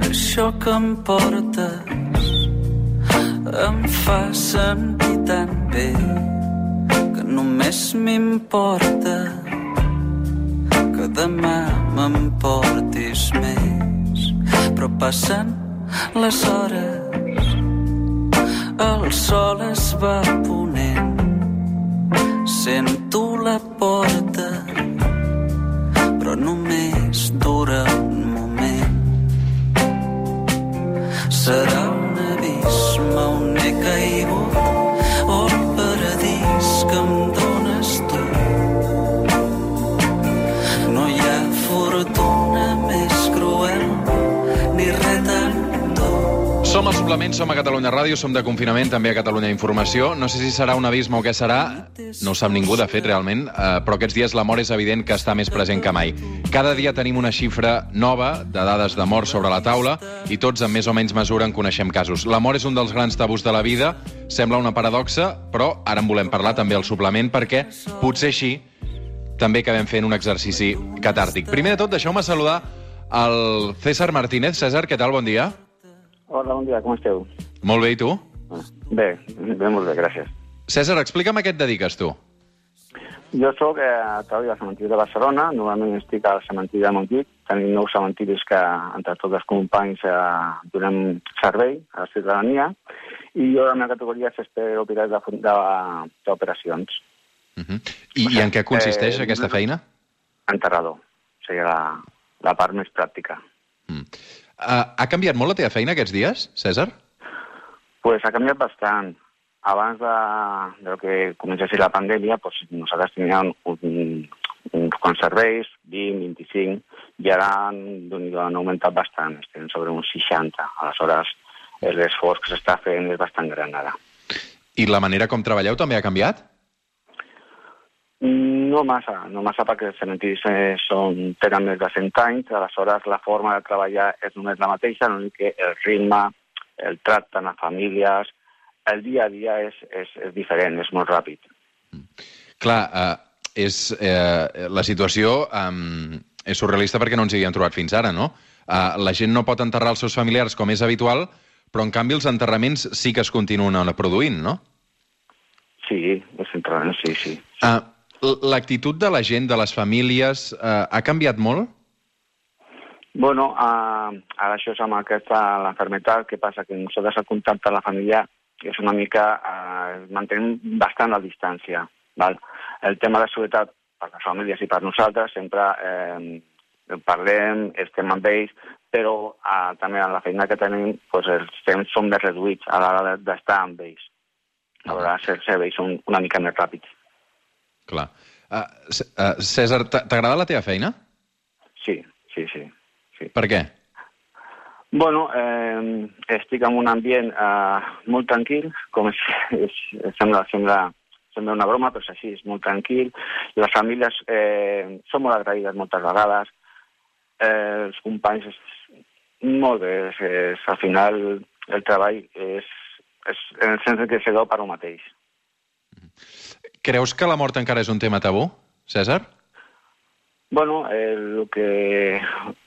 això que em portes em fa sentir tan bé que només m'importa que demà m'emportis més. Però passen les hores el sol es va ponent sento la porta però només dura un serà un abisme on he caigut Suplement, som a Catalunya Ràdio, som de confinament, també a Catalunya Informació. No sé si serà un abisme o què serà, no ho sap ningú, de fet, realment, eh, però aquests dies la mort és evident que està més present que mai. Cada dia tenim una xifra nova de dades de mort sobre la taula i tots, en més o menys mesura, en coneixem casos. La mort és un dels grans tabús de la vida, sembla una paradoxa, però ara en volem parlar també al suplement perquè potser així també acabem fent un exercici catàrtic. Primer de tot, deixeu-me saludar el César Martínez. César, què tal? Bon dia. Hola, bon dia, com esteu? Molt bé, i tu? Bé, bé, molt bé, gràcies. César, explica'm a què et dediques, tu. Jo sóc eh, alcalde del cementiri de Barcelona, normalment estic al cementiri de Montjuïc, tenim nous cementiris que entre tots els companys eh, donem servei a la ciutadania, i jo la meva categoria és expert de- d'operacions, Uh -huh. I, I en què consisteix Eh, aquesta feina? enterrador, o sigui, la, la part més pràctica. Mm. Uh, ha canviat molt la teva feina aquests dies, César? pues ha canviat bastant. Abans de, de lo que comencés la pandèmia, pues, nosaltres teníem un, uns quants serveis, 20, 25, i ara han, déu-n'hi-do, han augmentat bastant, estem sobre uns 60. Aleshores, l'esforç que s'està fent és bastant gran ara. I la manera com treballeu també ha canviat? No massa, no massa perquè els cementiris eh, són, tenen més de 100 anys, aleshores la forma de treballar és només la mateixa, l'únic que el ritme, el tracte les famílies, el dia a dia és, és, és diferent, és molt ràpid. Clar, uh, és, uh, la situació um, és surrealista perquè no ens hi havíem trobat fins ara, no? Uh, la gent no pot enterrar els seus familiars com és habitual, però en canvi els enterraments sí que es continuen produint, no? Sí, és entrant, sí, sí. Uh, L'actitud de la gent, de les famílies, uh, ha canviat molt? Bueno, uh, ara això és amb aquesta l'enfermetat, que passa que nosaltres el contacte amb la família és una mica, uh, mantenim bastant la distància. Val? El tema de seguretat per les famílies i per nosaltres sempre eh, parlem, estem amb ells, però uh, també en la feina que tenim pues, els temps són més reduïts a l'hora d'estar amb ells. A vegades els serveis són una mica més ràpids. Clar. Uh, uh, César, t'a- t'agrada la teva feina? Sí, sí, sí. sí. Per què? Bueno, eh, estic en un ambient eh, molt tranquil, com és, és, sembla, sembla, sembla una broma, però és així, és molt tranquil. Les famílies eh, són molt agraïdes moltes vegades. Eh, els companys, és, molt bé, és, és, al final el treball és, és en el sens que se deu per un mateix. Creus que la mort encara és un tema tabú, César? Bueno, eh, que,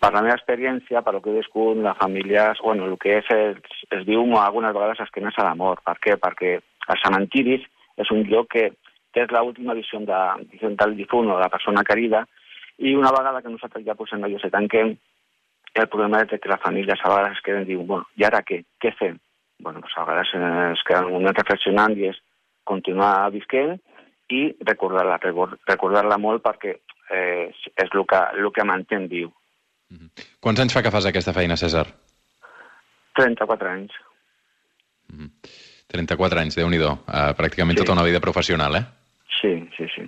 per la meva experiència, per lo que he viscut, les famílies, bueno, el que és, es, es diu algunes vegades esquenes a la mort. Per què? Perquè els cementiris és un lloc que, és l'última visió de, del difunt o de la persona querida, i una vegada que nosaltres ja posem allò se tanquem, el problema és que les famílies a vegades es queden i diuen, bueno, i ara què? Què fem? Bueno, pues a vegades eh, es queden un moment reflexionant i és continuar visquent i recordar-la, recordar-la molt perquè eh, és el que, el que mantén viu. Quants anys fa que fas aquesta feina, César? 34 anys. 34 anys, déu nhi uh, Pràcticament Sí. tota una vida professional, eh? Sí, sí, sí.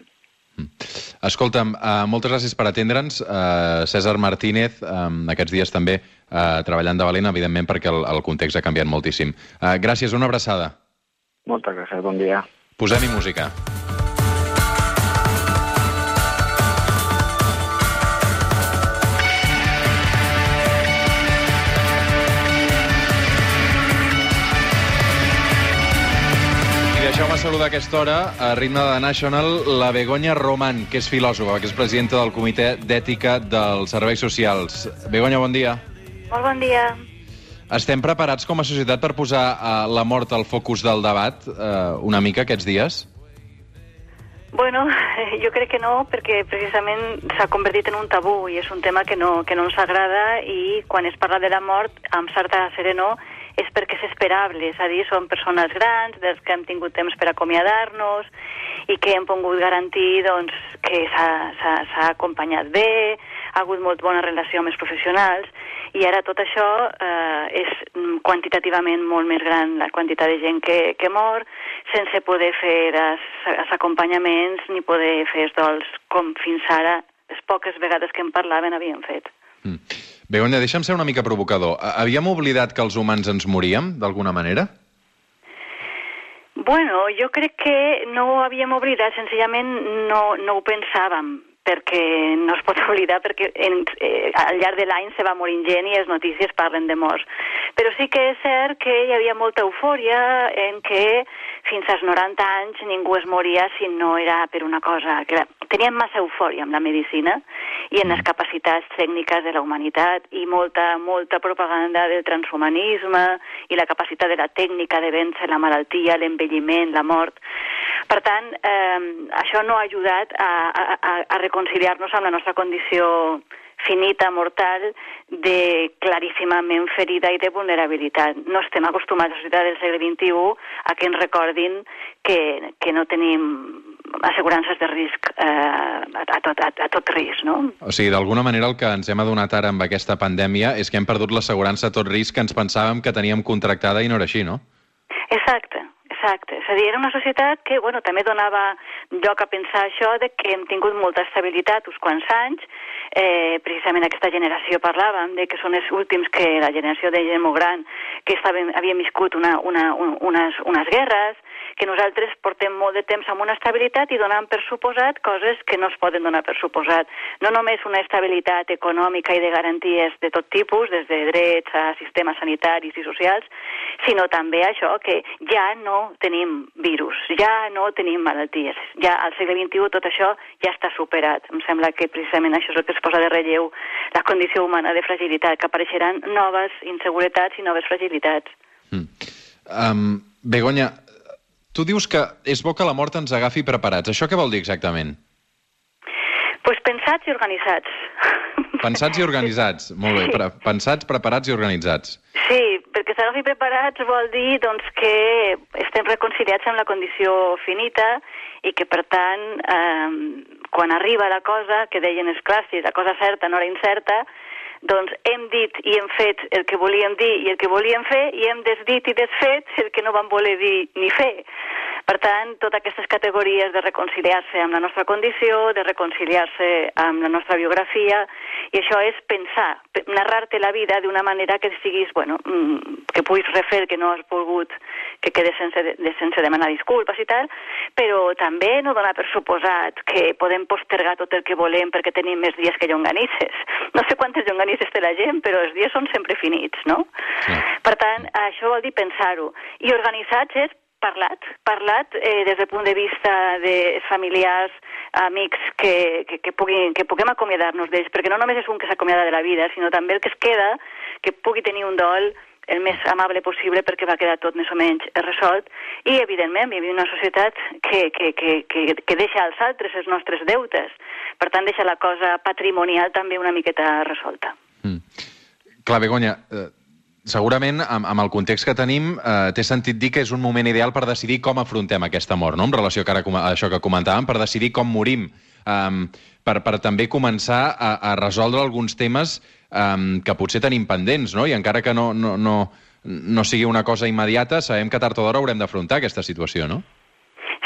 Escolta'm, uh, moltes gràcies per atendre'ns. Uh, César Martínez, um, aquests dies també uh, treballant de valent, evidentment, perquè el, el context ha canviat moltíssim. Uh, gràcies, una abraçada. Moltes gràcies, bon dia. Posem-hi música. Deixeu-me saludar a aquesta hora, a ritme de National, la Begoña Roman, que és filòsofa, que és presidenta del Comitè d'Ètica dels Serveis Socials. Begoña, bon dia. Molt bon dia. Estem preparats com a societat per posar uh, la mort al focus del debat uh, una mica aquests dies? Bueno, jo crec que no, perquè precisament s'ha convertit en un tabú i és un tema que no, que no ens agrada i quan es parla de la mort, amb certa serenor, és perquè és esperable, és a dir, són persones grans, dels que hem tingut temps per acomiadar-nos i que hem pogut garantir doncs, que s'ha acompanyat bé, ha hagut molt bona relació amb els professionals i ara tot això eh, és quantitativament molt més gran la quantitat de gent que, que mor sense poder fer els acompanyaments ni poder fer els dols com fins ara les poques vegades que en parlaven havien fet. Mm. Begoña, deixa'm ser una mica provocador. Havíem oblidat que els humans ens moríem, d'alguna manera? Bueno, jo crec que no ho havíem oblidat, senzillament no, no ho pensàvem perquè no es pot oblidar perquè en, eh, al llarg de l'any se va morint gent i les notícies parlen de morts. Però sí que és cert que hi havia molta eufòria en què fins als 90 anys ningú es moria si no era per una cosa... Que teníem massa eufòria amb la medicina i en les mm. capacitats tècniques de la humanitat i molta, molta propaganda del transhumanisme i la capacitat de la tècnica de vèncer la malaltia, l'envelliment, la mort. Per tant, eh, això no ha ajudat a, a, a reconciliar-nos amb la nostra condició finita, mortal, de claríssimament ferida i de vulnerabilitat. No estem acostumats a la societat del segle XXI a que ens recordin que, que no tenim assegurances de risc eh, a, tot, a, a tot risc, no? O sigui, d'alguna manera el que ens hem adonat ara amb aquesta pandèmia és que hem perdut l'assegurança a tot risc que ens pensàvem que teníem contractada i no era així, no? Exacte. Exacte, és a dir, era una societat que bueno, també donava lloc a pensar això de que hem tingut molta estabilitat uns quants anys, eh, precisament aquesta generació parlàvem de que són els últims que la generació de gent molt gran que estaven, havien viscut una, una, un, unes, unes guerres, que nosaltres portem molt de temps amb una estabilitat i donant per suposat coses que no es poden donar per suposat. No només una estabilitat econòmica i de garanties de tot tipus, des de drets a sistemes sanitaris i socials, sinó també això que ja no tenim virus, ja no tenim malalties. Ja al segle XXI tot això ja està superat. Em sembla que precisament això és el que es posa de relleu la condició humana de fragilitat, que apareixeran noves inseguretats i noves fragilitats. Mm. Um, Begoña, tu dius que és bo que la mort ens agafi preparats. Això què vol dir exactament? pues pensats i organitzats. Pensats i organitzats, molt bé. Pre pensats, preparats i organitzats. Sí, perquè s'agafi preparats vol dir doncs, que estem reconciliats amb la condició finita i que, per tant, eh, quan arriba la cosa, que deien els clàssics, la cosa certa no era incerta, doncs hem dit i hem fet el que volíem dir i el que volíem fer i hem desdit i desfet el que no vam voler dir ni fer. Per tant, totes aquestes categories de reconciliar-se amb la nostra condició, de reconciliar-se amb la nostra biografia, i això és pensar, narrar-te la vida d'una manera que siguis, bueno, mm, que puguis refer que no has volgut que quede sense, de, sense demanar disculpes i tal, però també no donar per suposat que podem postergar tot el que volem perquè tenim més dies que llonganisses. No sé quantes llonganisses té la gent, però els dies són sempre finits, no? Sí. Per tant, això vol dir pensar-ho. I organitzats és parlat, parlat eh, des del punt de vista de familiars, amics, que, que, que, puguin, que puguem acomiadar-nos d'ells, perquè no només és un que s'acomiada de la vida, sinó també el que es queda, que pugui tenir un dol el més amable possible perquè va quedar tot més o menys resolt i, evidentment, vivim una societat que, que, que, que, que deixa als altres els nostres deutes. Per tant, deixa la cosa patrimonial també una miqueta resolta. Mm. Clar, Begoña, eh, segurament amb, amb el context que tenim eh, té sentit dir que és un moment ideal per decidir com afrontem aquesta mort, no? en relació a, ara, a això que comentàvem, per decidir com morim, um, per, per també començar a, a resoldre alguns temes um, que potser tenim pendents, no? i encara que no, no, no, no sigui una cosa immediata, sabem que tard o d'hora haurem d'afrontar aquesta situació, no?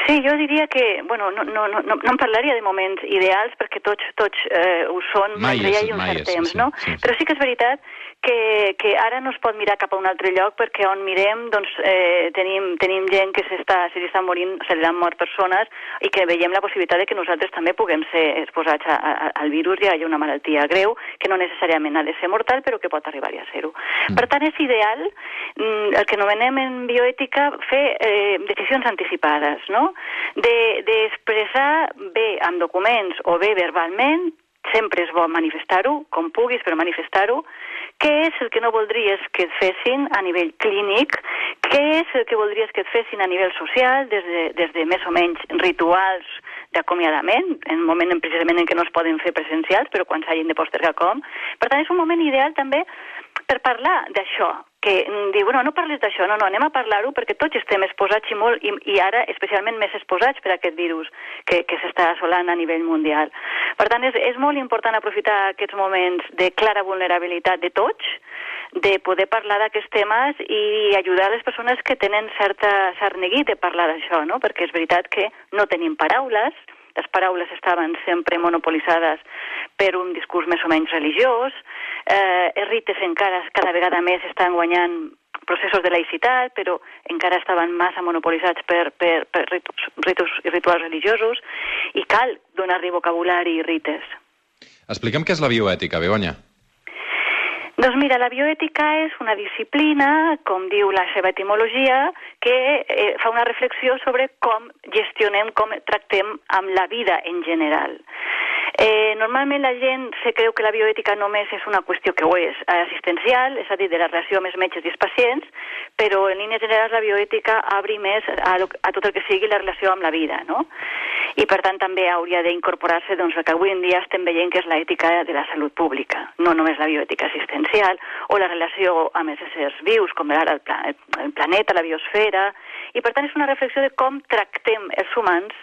Sí, jo diria que, bueno, no, no, no, no em parlaria de moments ideals perquè tots, tots eh, ho són mai mentre hi hagi un cert temps, sí, no? Sí, sí. Però sí que és veritat que, que ara no es pot mirar cap a un altre lloc perquè on mirem doncs, eh, tenim, tenim gent que s'està se li estan morint, se li han mort persones i que veiem la possibilitat de que nosaltres també puguem ser exposats a, a, al virus i hi una malaltia greu que no necessàriament ha de ser mortal però que pot arribar a ser-ho. Mm. Per tant, és ideal mm, el que anomenem en bioètica fer eh, decisions anticipades, no? D'expressar de, bé amb documents o bé verbalment sempre és bo manifestar-ho, com puguis, però manifestar-ho, què és el que no voldries que et fessin a nivell clínic, què és el que voldries que et fessin a nivell social, des de, des de més o menys rituals d'acomiadament, en un moment precisament en què no es poden fer presencials, però quan s'hagin de postergar com. Per tant, és un moment ideal també per parlar d'això, que diu, bueno, no parles d'això, no, no, anem a parlar-ho perquè tots estem exposats i molt, i, i ara especialment més exposats per a aquest virus que, que s'està assolant a nivell mundial. Per tant, és, és molt important aprofitar aquests moments de clara vulnerabilitat de tots, de poder parlar d'aquests temes i ajudar les persones que tenen certa cert neguit de parlar d'això, no? perquè és veritat que no tenim paraules, les paraules estaven sempre monopolitzades per un discurs més o menys religiós, eh, els rites encara cada vegada més estan guanyant processos de laïcitat, però encara estaven massa monopolitzats per, per, per ritus, ritus i rituals religiosos, i cal donar-li vocabulari i rites. Explica'm què és la bioètica, Begoña. Doncs mira, la bioètica és una disciplina, com diu la seva etimologia, que eh, fa una reflexió sobre com gestionem, com tractem amb la vida en general. Eh, normalment la gent se creu que la bioètica només és una qüestió que ho és assistencial, és a dir, de la relació amb els metges i els pacients, però en línies generals la bioètica obri més a, a tot el que sigui la relació amb la vida, no? I per tant també hauria d'incorporar-se doncs, el que avui en dia estem veient que és l'ètica de la salut pública, no només la bioètica assistencial o la relació amb els éssers vius, com ara el, pla el planeta, la biosfera, i per tant és una reflexió de com tractem els humans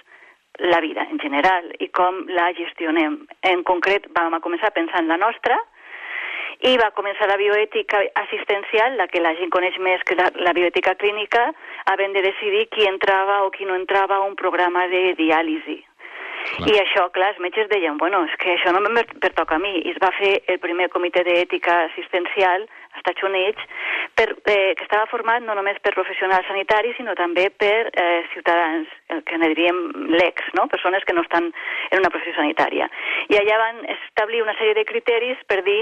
la vida en general i com la gestionem. En concret, vam començar pensant la nostra i va començar la bioètica assistencial, la que la gent coneix més que la, la bioètica clínica, havent de decidir qui entrava o qui no entrava a un programa de diàlisi. Clar. I això, clar, els metges deien, bueno, és que això no em pertoca a mi. I es va fer el primer comitè d'ètica assistencial als Estats Units, per, eh, que estava format no només per professionals sanitaris, sinó també per eh, ciutadans, el que ne diríem lecs, no? persones que no estan en una professió sanitària. I allà van establir una sèrie de criteris per dir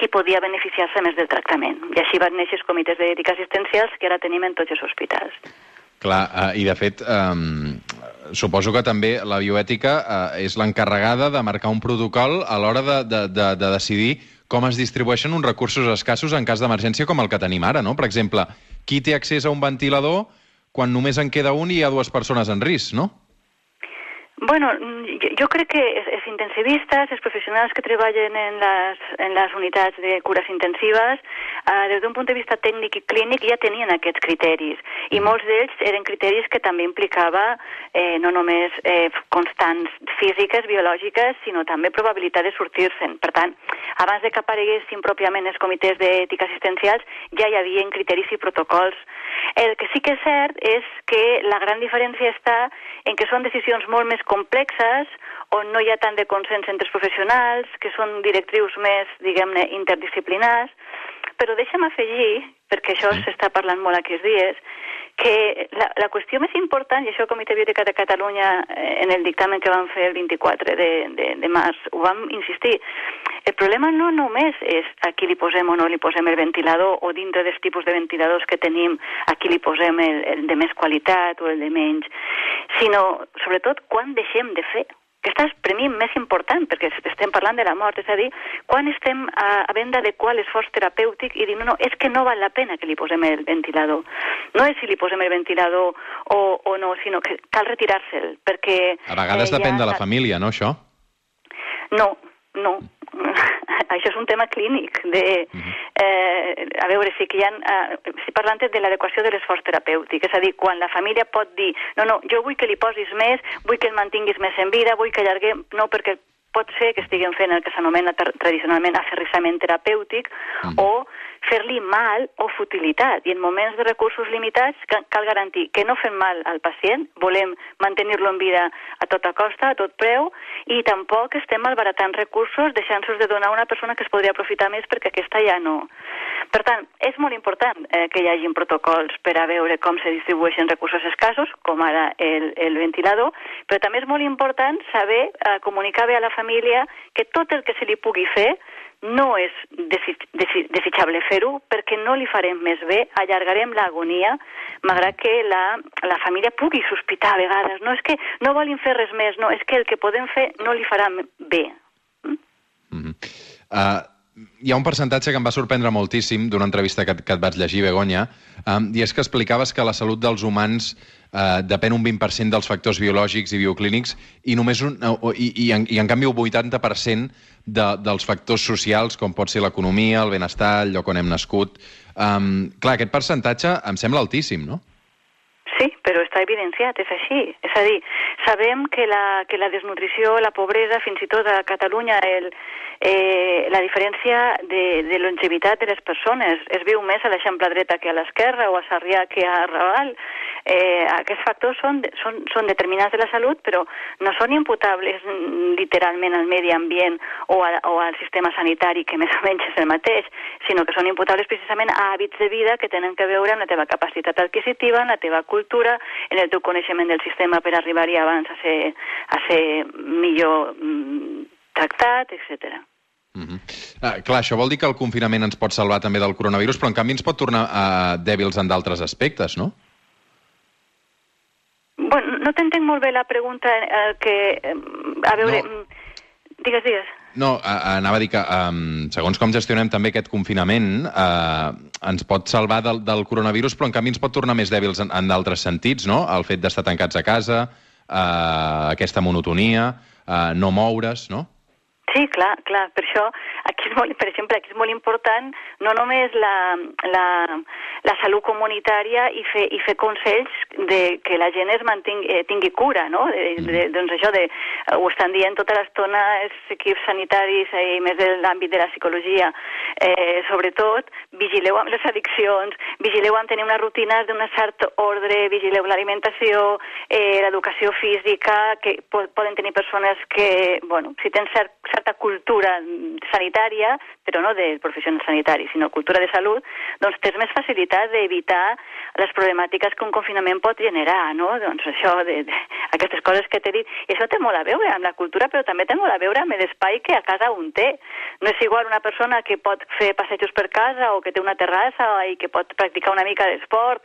qui podia beneficiar-se més del tractament. I així van néixer els comitès d'ètica assistencials que ara tenim en tots els hospitals. Clar, eh, i de fet, eh, suposo que també la bioètica eh, és l'encarregada de marcar un protocol a l'hora de, de, de, de decidir com es distribueixen uns recursos escassos en cas d'emergència com el que tenim ara, no? Per exemple, qui té accés a un ventilador quan només en queda un i hi ha dues persones en risc, no? Bueno, jo, jo crec que els, intensivistes, els professionals que treballen en les, en les unitats de cures intensives, eh, des d'un punt de vista tècnic i clínic ja tenien aquests criteris. I mm. molts d'ells eren criteris que també implicava eh, no només eh, constants físiques, biològiques, sinó també probabilitat de sortir-se'n. Per tant, abans de que apareguessin pròpiament els comitès d'ètica assistencials, ja hi havia criteris i protocols. El que sí que és cert és que la gran diferència està en què són decisions molt més complexes, on no hi ha tant de consens entre els professionals, que són directrius més, diguem-ne, interdisciplinars, però deixa'm afegir, perquè això s'està parlant molt aquests dies, que la, la qüestió més important, i això el Comitè Biòtica de Catalunya eh, en el dictamen que vam fer el 24 de, de, de març, ho vam insistir, el problema no només és a qui li posem o no li posem el ventilador o dintre dels tipus de ventiladors que tenim a qui li posem el, el de més qualitat o el de menys, sinó sobretot quan deixem de fer que estàs per mi més important, perquè estem parlant de la mort, és a dir, quan estem a, a venda d'adequar l'esforç terapèutic i dir, no, no, és que no val la pena que li posem el ventilador. No és si li posem el ventilador o, o no, sinó que cal retirar-se'l, perquè... A vegades eh, depèn ja... de la família, no, això? No, no. Això és un tema clínic. De, mhm. eh, a veure, sí que hi ha... Eh, estic parlant de l'adequació de l'esforç terapèutic. És a dir, quan la família pot dir no, no, jo vull que li posis més, vull que el mantinguis més en vida, vull que allarguem... No, perquè pot ser que estiguem fent el que s'anomena tradicionalment aferrissament terapèutic mm. o fer-li mal o futilitat. I en moments de recursos limitats cal garantir que no fem mal al pacient, volem mantenir-lo en vida a tota costa, a tot preu, i tampoc estem malbaratant recursos deixant-nos de donar a una persona que es podria aprofitar més perquè aquesta ja no. Per tant, és molt important eh, que hi hagin protocols per a veure com se distribueixen recursos escassos, com ara el, el ventilador, però també és molt important saber eh, comunicar bé a la família que tot el que se li pugui fer no és desitjable fer-ho perquè no li farem més bé, allargarem l'agonia, malgrat que la, la família pugui sospitar a vegades. No és que no volim fer res més, no, és que el que podem fer no li farà bé. Mm -hmm. uh, hi ha un percentatge que em va sorprendre moltíssim d'una entrevista que, que et vaig llegir, Begoña, um, i és que explicaves que la salut dels humans uh, depèn un 20% dels factors biològics i bioclínics i només un, uh, i, i, en, i en canvi un 80% de, dels factors socials, com pot ser l'economia, el benestar, el lloc on hem nascut. Um, clar, aquest percentatge em sembla altíssim, no? Sí, però està evidenciat, és així. És a dir, sabem que la, que la desnutrició, la pobresa, fins i tot a Catalunya, el, eh, la diferència de, de longevitat de les persones es viu més a l'Eixample dreta que a l'esquerra o a Sarrià que a Raval. Eh, aquests factors són, són, són determinats de la salut, però no són imputables mm, literalment al medi ambient o, a, o al sistema sanitari, que més o menys és el mateix, sinó que són imputables precisament a hàbits de vida que tenen que veure amb la teva capacitat adquisitiva, amb la teva cultura, en el teu coneixement del sistema per arribar-hi abans a ser, a ser millor mm, tractat, etc. Uh -huh. uh, clar, això vol dir que el confinament ens pot salvar també del coronavirus, però en canvi ens pot tornar uh, dèbils en d'altres aspectes, no? Bueno, no t'entenc molt bé la pregunta eh, que... Eh, a veure... No. No. Digues, digues. No, anava a dir que, um, segons com gestionem també aquest confinament, uh, ens pot salvar del, del coronavirus, però en canvi ens pot tornar més dèbils en, en d'altres sentits, no? El fet d'estar tancats a casa, uh, aquesta monotonia, uh, no moure's, no? Sí, clar, clar. Per això, aquí és molt, per exemple, aquí és molt important no només la, la, la salut comunitària i fer, i fer consells de que la gent es mantingui, eh, tingui cura, no? De, de, doncs això de, ho estan dient tota l'estona els equips sanitaris i més de l'àmbit de la psicologia. Eh, sobretot, vigileu amb les addiccions, vigileu amb tenir unes rutines d'un cert ordre, vigileu l'alimentació, eh, l'educació física, que po poden tenir persones que, bueno, si tens cert, certa cultura sanitària, però no de professionals sanitaris, sinó cultura de salut, doncs tens més facilitat d'evitar les problemàtiques que un confinament pot generar, no? Doncs això, de, de, aquestes coses que t'he dit. I això té molt a veure amb la cultura, però també té molt a veure amb l'espai que a casa un té. No és igual una persona que pot fer passejos per casa o que té una terrassa i que pot practicar una mica d'esport,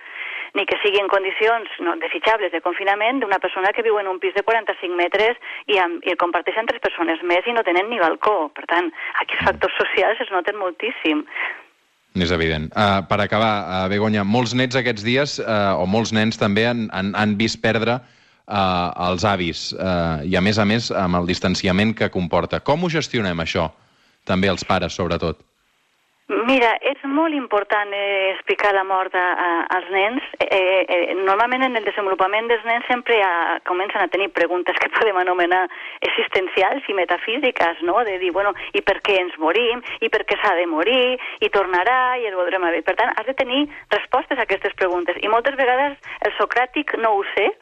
ni que sigui en condicions no, desitjables de confinament d'una persona que viu en un pis de 45 metres i, amb, i el comparteixen tres persones més i no tenen ni balcó. Per tant, aquí els factors socials es noten moltíssim. És evident. Uh, per acabar, uh, Begoña, molts nets aquests dies, uh, o molts nens també, han, han, han vist perdre uh, els avis, uh, i a més a més amb el distanciament que comporta. Com ho gestionem, això? També els pares, sobretot. Mira, és molt important eh, explicar la mort a, a, als nens. Eh, eh, normalment en el desenvolupament dels nens sempre a, comencen a tenir preguntes que podem anomenar existencials i metafísiques, no? De dir, bueno, i per què ens morim? I per què s'ha de morir? I tornarà? I el voldrem haver? Per tant, has de tenir respostes a aquestes preguntes. I moltes vegades el socràtic no ho sé,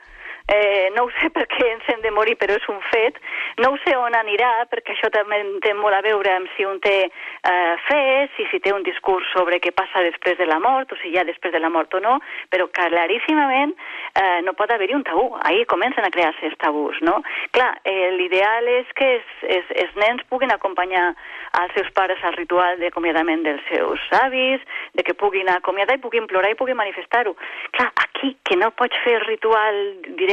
eh, no ho sé per què ens hem de morir, però és un fet. No ho sé on anirà, perquè això també té molt a veure amb si un té eh, fe, si, si té un discurs sobre què passa després de la mort, o si hi ha després de la mort o no, però claríssimament eh, no pot haver-hi un tabú. Ahir comencen a crear-se els tabús, no? Clar, eh, l'ideal és que els, els, els nens puguin acompanyar als seus pares al ritual d'acomiadament dels seus avis, de que puguin acomiadar i puguin plorar i puguin manifestar-ho. Clar, aquí, que no pots fer el ritual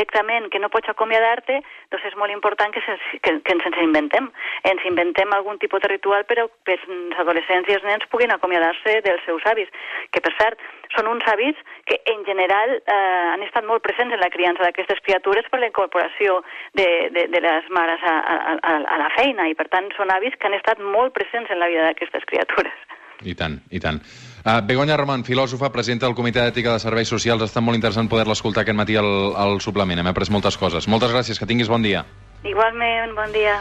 directament, que no pots acomiadar-te, doncs és molt important que, se, que, que ens, ens inventem. Ens inventem algun tipus de ritual per que els adolescents i els nens puguin acomiadar-se dels seus avis, que per cert, són uns avis que en general eh, han estat molt presents en la criança d'aquestes criatures per la incorporació de, de, de les mares a, a, a, a la feina i per tant són avis que han estat molt presents en la vida d'aquestes criatures. I tant, i tant. Uh, Begoña Roman, filòsofa, presidenta del Comitè d'Ètica de Serveis Socials. Estat molt interessant poder-la escoltar aquest matí al, al suplement. Hem après moltes coses. Moltes gràcies, que tinguis bon dia. Igualment, bon dia.